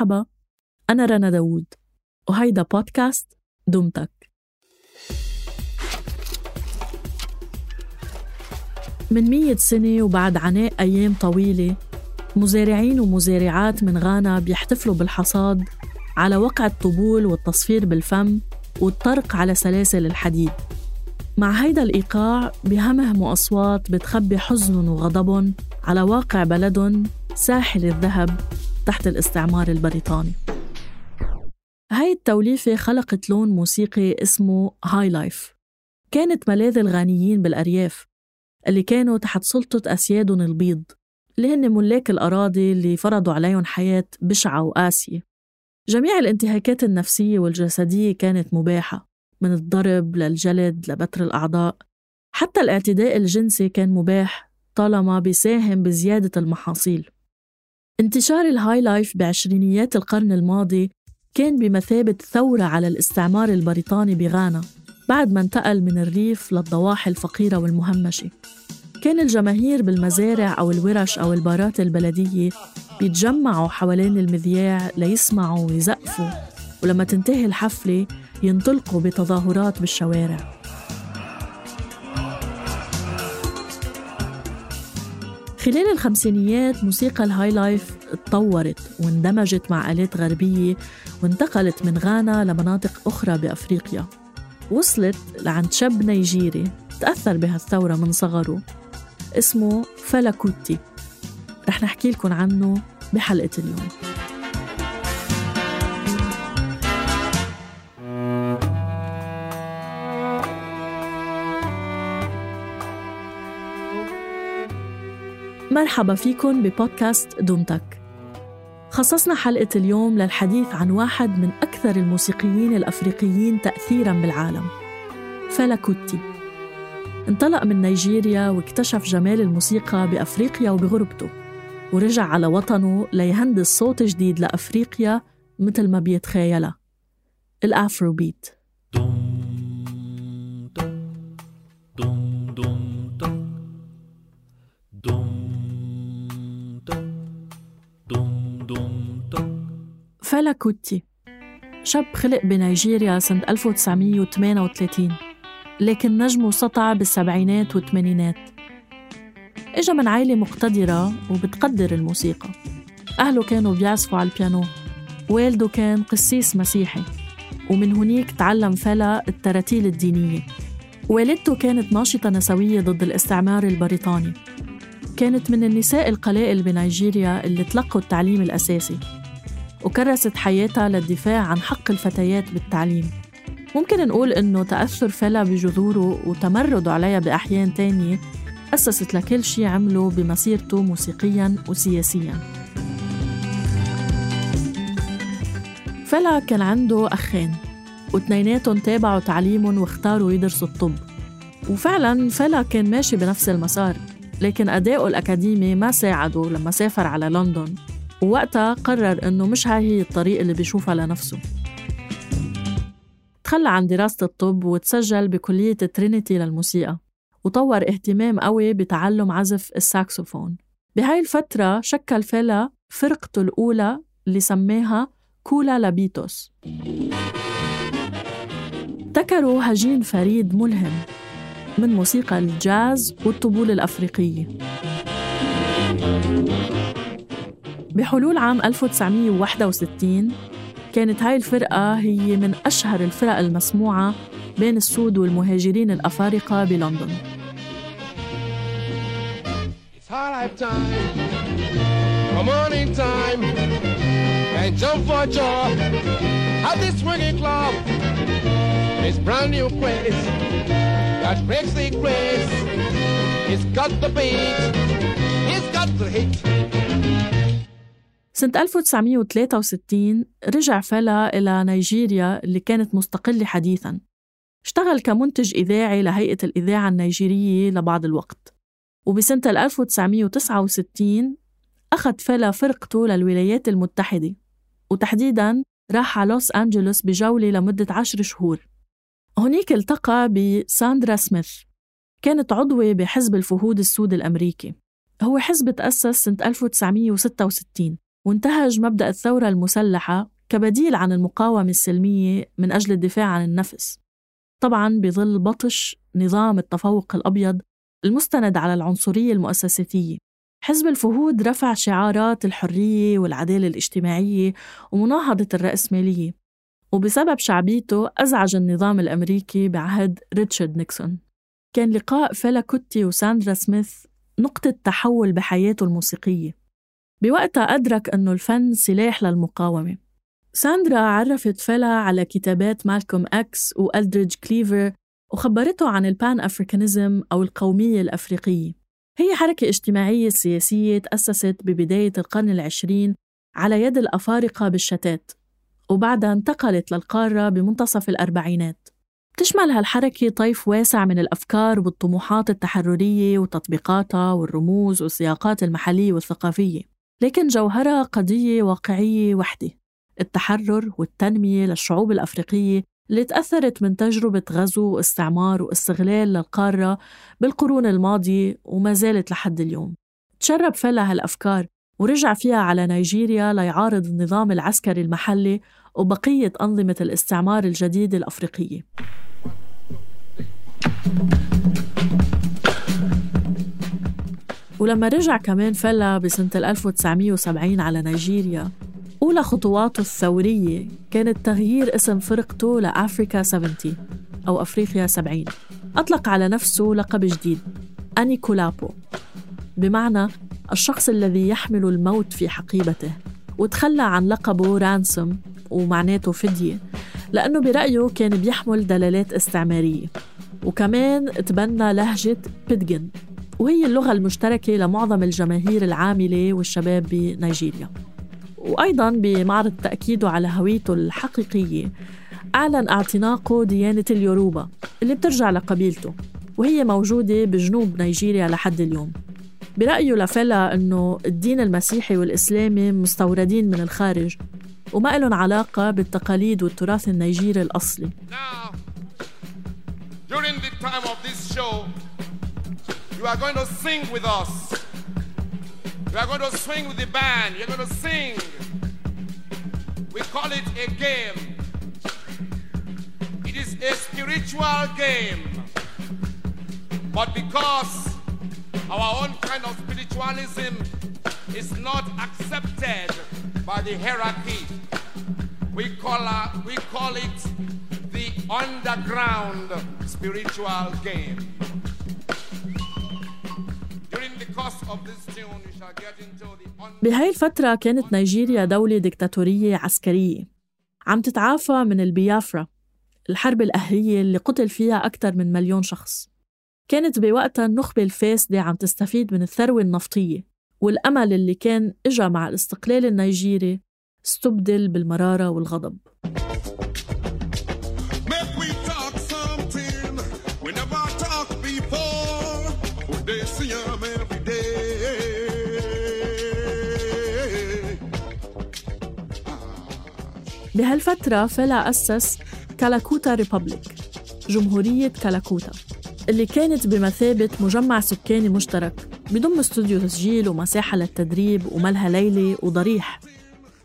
مرحبا أنا رنا داوود وهيدا بودكاست دمتك من مية سنة وبعد عناء أيام طويلة مزارعين ومزارعات من غانا بيحتفلوا بالحصاد على وقع الطبول والتصفير بالفم والطرق على سلاسل الحديد. مع هيدا الإيقاع بهمهموا أصوات بتخبي حزنهم وغضبهم على واقع بلدهم ساحل الذهب. تحت الاستعمار البريطاني. هاي التوليفة خلقت لون موسيقي اسمه هاي لايف كانت ملاذ الغانيين بالأرياف اللي كانوا تحت سلطة أسيادهم البيض اللي هن ملاك الأراضي اللي فرضوا عليهم حياة بشعة وقاسية. جميع الانتهاكات النفسية والجسدية كانت مباحة من الضرب للجلد لبتر الأعضاء. حتى الاعتداء الجنسي كان مباح طالما بيساهم بزيادة المحاصيل. انتشار ال highlife بعشرينيات القرن الماضي كان بمثابة ثورة على الاستعمار البريطاني بغانا بعد ما انتقل من الريف للضواحي الفقيرة والمهمشة. كان الجماهير بالمزارع أو الورش أو البارات البلدية بيتجمعوا حوالين المذياع ليسمعوا ويزقفوا ولما تنتهي الحفلة ينطلقوا بتظاهرات بالشوارع. خلال الخمسينيات موسيقى ال highlife اتطورت واندمجت مع آلات غربية وانتقلت من غانا لمناطق أخرى بأفريقيا. وصلت لعند شاب نيجيري تأثر بهالثورة من صغره اسمه فلا كوتي رح نحكي لكم عنه بحلقة اليوم. مرحبا فيكم ببودكاست دمتك خصصنا حلقة اليوم للحديث عن واحد من أكثر الموسيقيين الأفريقيين تأثيراً بالعالم فلا كوتي. انطلق من نيجيريا واكتشف جمال الموسيقى بأفريقيا وبغربته ورجع على وطنه ليهندس صوت جديد لأفريقيا مثل ما بيتخيلها الأفرو كوتي. شاب خلق بنيجيريا سنة 1938 لكن نجمه سطع بالسبعينات والثمانينات. إجا من عائلة مقتدرة وبتقدر الموسيقى. أهله كانوا بيعزفوا على البيانو. والده كان قسيس مسيحي ومن هنيك تعلم فلا التراتيل الدينية. والدته كانت ناشطة نسوية ضد الاستعمار البريطاني. كانت من النساء القلائل بنيجيريا اللي تلقوا التعليم الأساسي. وكرست حياتها للدفاع عن حق الفتيات بالتعليم. ممكن نقول إنه تأثر فلا بجذوره وتمرده عليها بأحيان تانية أسست لكل شيء عمله بمسيرته موسيقياً وسياسياً. فلا كان عنده أخين واثنيناتهم تابعوا تعليمهم واختاروا يدرسوا الطب. وفعلا فلا كان ماشي بنفس المسار لكن أدائه الأكاديمي ما ساعده لما سافر على لندن. ووقتها قرر إنه مش هاي هي الطريق اللي بيشوفها لنفسه. تخلى عن دراسة الطب وتسجل بكلية ترينيتي للموسيقى وطور اهتمام قوي بتعلم عزف الساكسوفون. بهاي الفترة شكل فيلا فرقته الأولى اللي سماها كولا لوبيتوس. ابتكروا هجين فريد ملهم من موسيقى الجاز والطبول الأفريقية. بحلول عام 1961 كانت هاي الفرقة هي من أشهر الفرق المسموعة بين السود والمهاجرين الأفارقة بلندن. It's got the beat, it's got the hit. سنة 1963 رجع فلا إلى نيجيريا اللي كانت مستقلة حديثاً. اشتغل كمنتج إذاعي لهيئة الإذاعة النيجيرية لبعض الوقت. وبسنة 1969 أخذ فلا فرقته للولايات المتحدة. وتحديداً راح على لوس أنجلوس بجولة لمدة عشر شهور. هناك التقى بساندرا سميث. كانت عضوة بحزب الفهود السود الأمريكي. هو حزب تأسس سنة 1966 وانتهج مبدأ الثورة المسلحة كبديل عن المقاومة السلمية من أجل الدفاع عن النفس. طبعا بظل بطش نظام التفوق الأبيض المستند على العنصرية المؤسساتية حزب الفهود رفع شعارات الحرية والعدالة الاجتماعية ومناهضة الرأسمالية وبسبب شعبيته أزعج النظام الأمريكي بعهد ريتشارد نيكسون. كان لقاء فيلا كوتي وساندرا سميث نقطة تحول بحياته الموسيقية. بوقتها أدرك أنه الفن سلاح للمقاومة. ساندرا عرفت فيلا على كتابات مالكوم أكس وألدريج كليفر وخبرته عن ال Pan Africanism أو القومية الأفريقية. هي حركة اجتماعية سياسية تأسست ببداية القرن العشرين على يد الأفارقة بالشتات وبعدها انتقلت للقارة بمنتصف الأربعينات. بتشمل هالحركة طيف واسع من الأفكار والطموحات التحررية وتطبيقاتها والرموز والسياقات المحلية والثقافية. لكن جوهرها قضية واقعية وحدة. التحرر والتنمية للشعوب الأفريقية اللي تأثرت من تجربة غزو واستعمار واستغلال للقارة بالقرون الماضية وما زالت لحد اليوم. تشرب فيلا هالأفكار ورجع فيها على نيجيريا ليعارض النظام العسكري المحلي وبقية أنظمة الاستعمار الجديدة الأفريقية. ولما رجع كمان فلا بسنة 1970 على نيجيريا أولى خطواته الثورية كانت تغيير اسم فرقته لأفريكا 70 أو أفريقيا 70 أطلق على نفسه لقب جديد أني كولابو بمعنى الشخص الذي يحمل الموت في حقيبته وتخلى عن لقبه رانسوم ومعناته فدية لأنه برأيه كان بيحمل دلالات استعمارية. وكمان تبنى لهجة بيدجن وهي اللغة المشتركة لمعظم الجماهير العاملة والشباب بنيجيريا. وأيضا بمعرض تأكيده على هويته الحقيقية أعلن اعتناقه ديانة اليوروبا اللي بترجع لقبيلته وهي موجودة بجنوب نيجيريا لحد اليوم. برأيه لفلا أنه الدين المسيحي والإسلامي مستوردين من الخارج وما لهم علاقة بالتقاليد والتراث النيجيري الأصلي. Now, during the time of this show, you are going to sing with us. You are going to swing with the band. You're going to sing. We call it a game. It is a spiritual game. But because our own kind of spiritualism is not accepted by the hierarchy. We call, we call it the underground spiritual game. بهاي الفترة كانت نيجيريا دولة ديكتاتورية عسكرية. عم تتعافى من البيافرا الحرب الأهلية اللي قتل فيها أكثر من مليون شخص. كانت بوقتها النخبة الفاسدة عم تستفيد من الثروة النفطية والأمل اللي كان إجا مع الاستقلال النيجيري استبدل بالمرارة والغضب. بهالفترة فلا أسس كالاكوتا Republic جمهورية كالاكوتا اللي كانت بمثابة مجمع سكاني مشترك بضم استوديو تسجيل ومساحة للتدريب وملهى ليلي وضريح.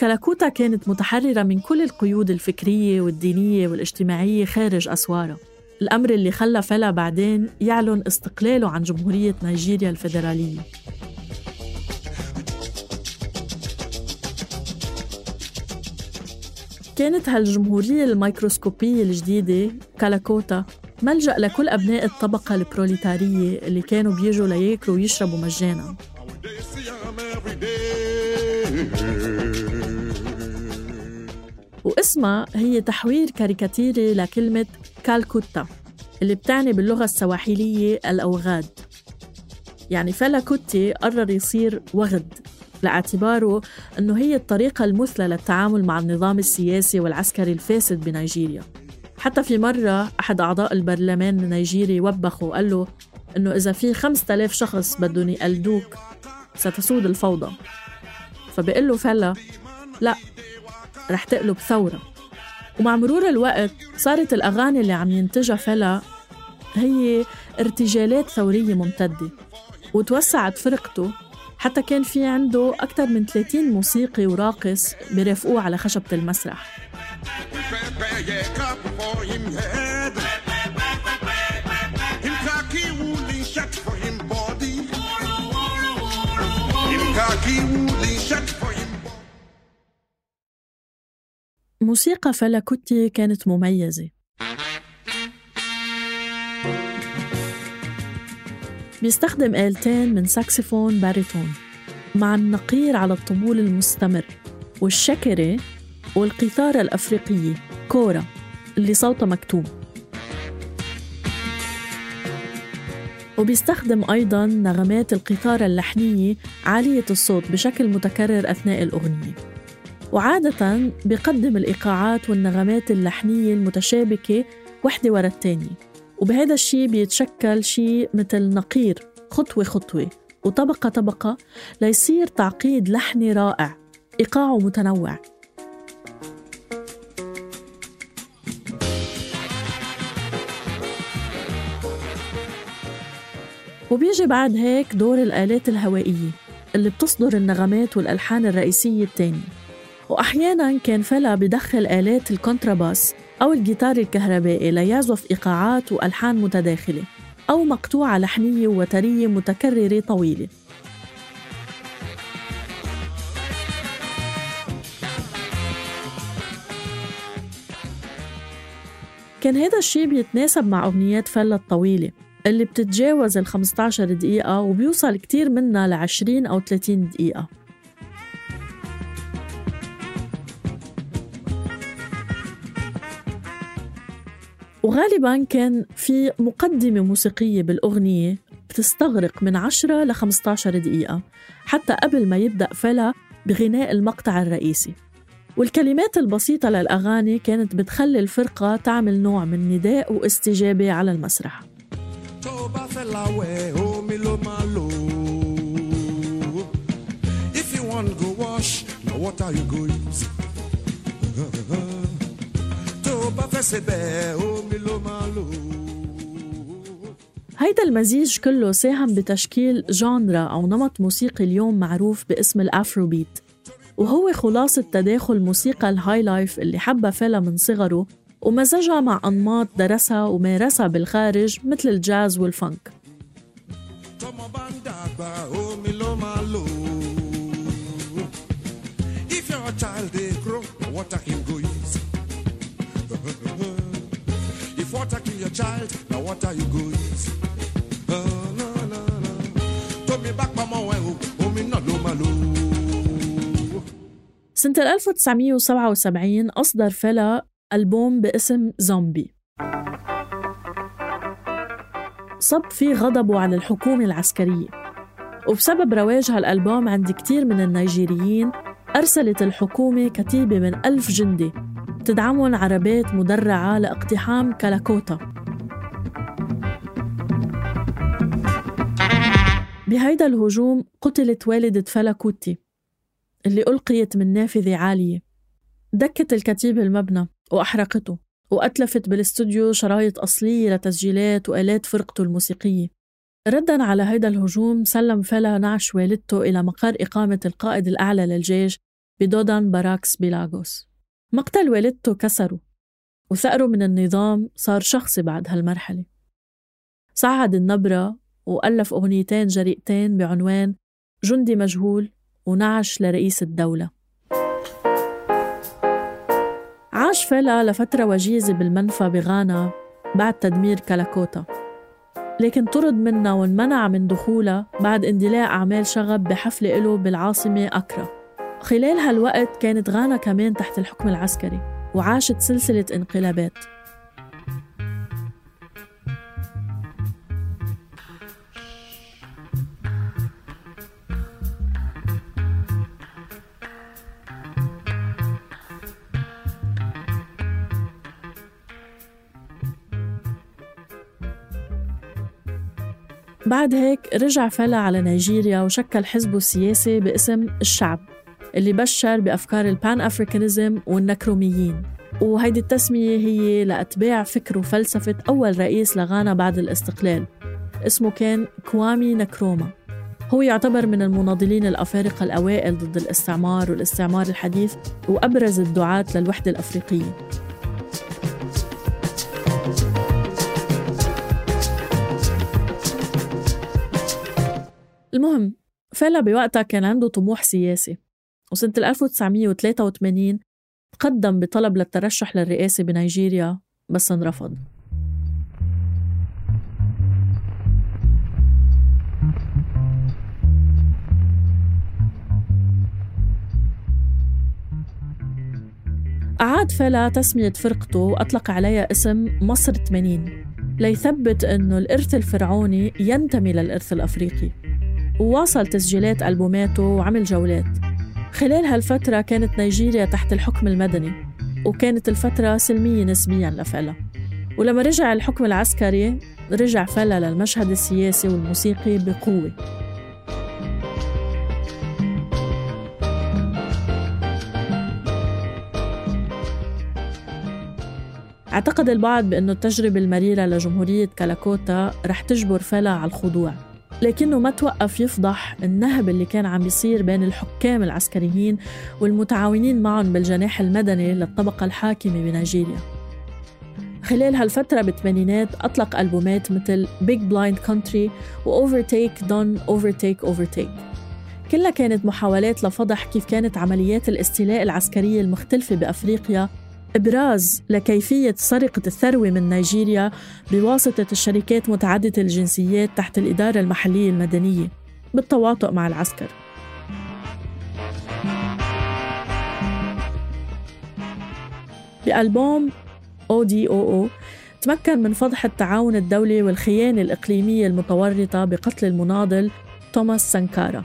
كلاكوتا كانت متحررة من كل القيود الفكرية والدينية والاجتماعية خارج أسوارها. الأمر اللي خلى فلا بعدين يعلن استقلاله عن جمهورية نيجيريا الفيدرالية. كانت هالجمهورية الميكروسكوبية الجديدة كالاكوتا ملجأ لكل أبناء الطبقة البروليتارية اللي كانوا بيجوا لياكلوا ويشربوا مجانا. واسمها هي تحوير كاريكاتيري لكلمة كالكوتا اللي بتعني باللغة السواحيلية الأوغاد. يعني فلا كوتي قرر يصير وغد. لاعتباره أنه هي الطريقة المثلى للتعامل مع النظام السياسي والعسكري الفاسد بنيجيريا. حتى في مرة أحد أعضاء البرلمان النيجيري وبخه وقال له إنه إذا في خمسة آلاف شخص بدهم يقلدوك ستسود الفوضى. فبقول له فلا لا رح تقلب ثورة. ومع مرور الوقت صارت الأغاني اللي عم ينتجها فلا هي ارتجالات ثورية ممتدة وتوسعت فرقته حتى كان في عنده أكثر من 30 موسيقي وراقص بيرافقوه على خشبة المسرح. موسيقى فلا كوتي كانت مميزة. بيستخدم آلتين من ساكسفون باريتون مع النقير على الطبول المستمر والشكرة والقيثارة الأفريقية كورا اللي صوتها مكتوم وبيستخدم أيضا نغمات القيثارة اللحنية عالية الصوت بشكل متكرر أثناء الأغنية. وعادة بيقدم الإيقاعات والنغمات اللحنية المتشابكة وحدة ورا التانية. وبهذا الشيء بيتشكل شيء مثل نقير خطوة خطوة. وطبقة طبقة ليصير تعقيد لحني رائع إيقاعه متنوع. وبيجي بعد هيك دور الآلات الهوائية اللي بتصدر النغمات والألحان الرئيسية التانية. وأحيانا كان فلا بدخل آلات الكونتراباس أو الجيتار الكهربائي ليعزف إيقاعات وألحان متداخلة أو مقطوعة لحنية وترية متكررة طويلة كان هذا الشيء بيتناسب مع أغنيات فلا الطويلة اللي بتتجاوز ال 15 دقيقة وبيوصل كتير منها ل 20 أو 30 دقيقة. وغالبا كان في مقدمة موسيقية بالأغنية بتستغرق من 10 ل 15 دقيقة حتى قبل ما يبدأ فلا بغناء المقطع الرئيسي. والكلمات البسيطة للأغاني كانت بتخلي الفرقة تعمل نوع من نداء واستجابة على المسرح. If you want go wash, now what are you going to هيدا المزيج كله ساهم بتشكيل genre أو نمط موسيقي اليوم معروف باسم ال Afrobeat وهو خلاصة تداخل موسيقى ال highlife اللي حبها فيلا من صغره ومزجها مع أنماط درسها ومارسها بالخارج مثل الجاز If you're a your child, now what are you going oh, no, no, no. Told me back mama oh, me not lo سنة 1977 أصدر فلا ألبوم باسم زومبي. صب فيه غضبه على الحكومة العسكرية. وبسبب رواج هالألبوم عند كتير من النيجيريين أرسلت الحكومة كتيبة من ألف جندي تدعمهم عربات مدرعة لإقتحام كالاكوتا. بهيدا الهجوم قتلت والدة فلاكوتي اللي ألقيت من نافذة عالية. دكت الكتيبة المبنى وأحرقته وأتلفت بالاستوديو شرايط أصلية لتسجيلات وآلات فرقته الموسيقية. ردا على هيدا الهجوم سلم فلا نعش والدته إلى مقر إقامة القائد الأعلى للجيش بدودان باراكس بيلاغوس. مقتل والدته كسره وثأره من النظام صار شخصي بعد هالمرحلة. صعد النبرة وألف أغنيتين جريئتين بعنوان جندي مجهول ونعش لرئيس الدولة. عاش فيلا لفترة وجيزة بالمنفى بغانا بعد تدمير كالاكوتا. لكن طرد منها وانمنع من دخولها بعد اندلاع أعمال شغب بحفلة له بالعاصمة أكرا. خلال هالوقت كانت غانا كمان تحت الحكم العسكري وعاشت سلسلة انقلابات. بعد هيك رجع فلا على نيجيريا وشكل حزبه السياسي باسم الشعب اللي بشر بأفكار البان أفريكانيزم والنكروميين. وهيدي التسمية هي لأتباع فكر وفلسفة أول رئيس لغانا بعد الاستقلال اسمه كان كوامي نكروما. هو يعتبر من المناضلين الأفارقة الأوائل ضد الاستعمار والاستعمار الحديث وأبرز الدعاة للوحدة الأفريقية. المهم فيلا بوقتها كان عنده طموح سياسي وسنة 1983 تقدم بطلب للترشح للرئاسة بنيجيريا بس انرفض. أعاد فلا تسمية فرقته وأطلق عليها اسم مصر 80 ليثبت أنه الإرث الفرعوني ينتمي للإرث الأفريقي. وواصل تسجيلات ألبوماته وعمل جولات. خلال هالفترة كانت نيجيريا تحت الحكم المدني وكانت الفترة سلمية نسبيا لفلا. ولما رجع الحكم العسكري رجع فلا للمشهد السياسي والموسيقي بقوة. أعتقد البعض بأنه التجربة المريرة لجمهورية كالاكوتا رح تجبر فلا على الخضوع. لكنه ما توقف يفضح النهب اللي كان عم بيصير بين الحكام العسكريين والمتعاونين معهم بالجناح المدني للطبقة الحاكمة بنيجيريا. خلال هالفترة بالثمانينات أطلق ألبومات مثل Big Blind Country و Overtake Done Overtake Overtake. كلها كانت محاولات لفضح كيف كانت عمليات الاستيلاء العسكرية المختلفة بأفريقيا إبراز لكيفية سرقة الثروة من نيجيريا بواسطة الشركات متعددة الجنسيات تحت الإدارة المحلية المدنية بالتواطؤ مع العسكر. بألبوم أو دي أو أو تمكن من فضح التعاون الدولي والخيانة الإقليمية المتورطة بقتل المناضل توماس سانكارا.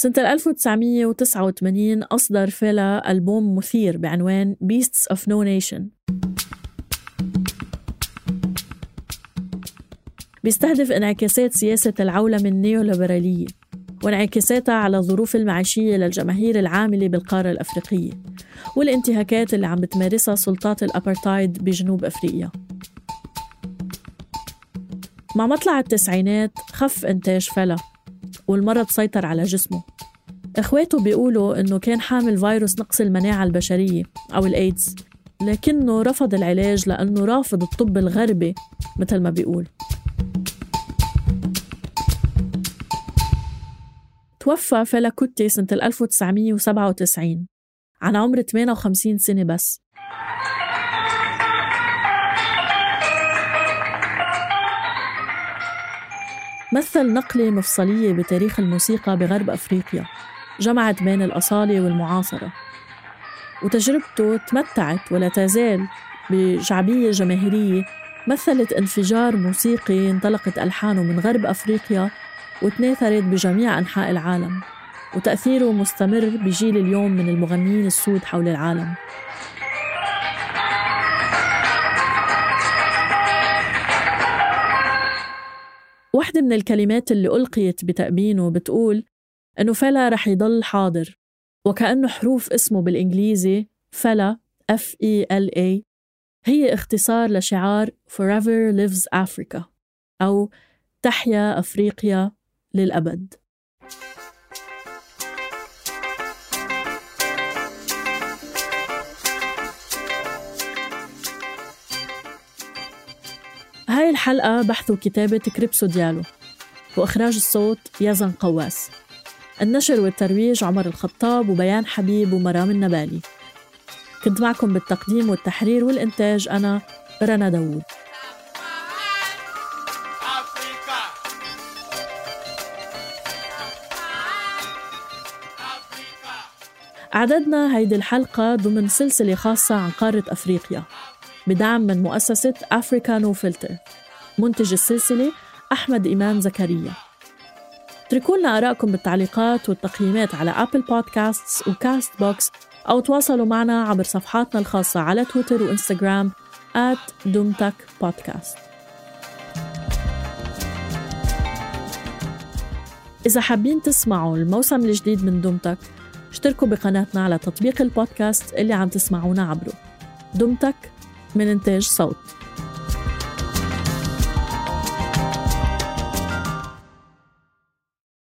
سنة 1989 أصدر فيلا ألبوم مثير بعنوان Beasts of No Nation. بيستهدف انعكاسات سياسة العولمة النيوليبرالية وانعكاساتها على الظروف المعيشية للجماهير العاملة بالقارة الأفريقية والانتهاكات اللي عم بتمارسها سلطات الأبرتايد بجنوب أفريقيا. مع مطلع التسعينات خف إنتاج فلا والمرض سيطر على جسمه. إخواته بيقولوا إنه كان حامل فيروس نقص المناعة البشرية أو الإيدز لكنه رفض العلاج لأنه رافض الطب الغربي مثل ما بيقول. توفى فيلا كوتي سنة 1997 عن عمر 58 سنة بس. مثل نقلة مفصلية بتاريخ الموسيقى بغرب أفريقيا. جمعت بين الأصالة والمعاصرة. وتجربته تمتعت ولا تزال بشعبية جماهيرية. مثلت انفجار موسيقي انطلقت ألحانه من غرب أفريقيا وتناثرت بجميع أنحاء العالم. وتأثيره مستمر بجيل اليوم من المغنيين السود حول العالم. واحدة من الكلمات اللي ألقيت بتأبينه بتقول إنه فلا رح يضل حاضر وكأنه حروف اسمه بالإنجليزي فلا F E L A هي اختصار لشعار Forever Lives Africa أو تحيا أفريقيا للأبد. هاي الحلقة بحث وكتابة كريبسو ديالو وإخراج الصوت يزن قواس. النشر والترويج عمر الخطاب وبيان حبيب ومرام النبالي. كنت معكم بالتقديم والتحرير والإنتاج أنا رنا داوود. أعددنا هيدي الحلقة ضمن سلسلة خاصة عن قارة أفريقيا بدعم من مؤسسة Africa No Filter منتج السلسلة أحمد إيمان زكريا. اتركوا لنا آرائكم بالتعليقات والتقييمات على Apple Podcasts و Castbox أو تواصلوا معنا عبر صفحاتنا الخاصة على تويتر وإنستغرام at دومتك بودكاست إذا حابين تسمعوا الموسم الجديد من دومتك اشتركوا بقناتنا على تطبيق البودكاست اللي عم تسمعونا عبره. دومتك من إنتاج صوت.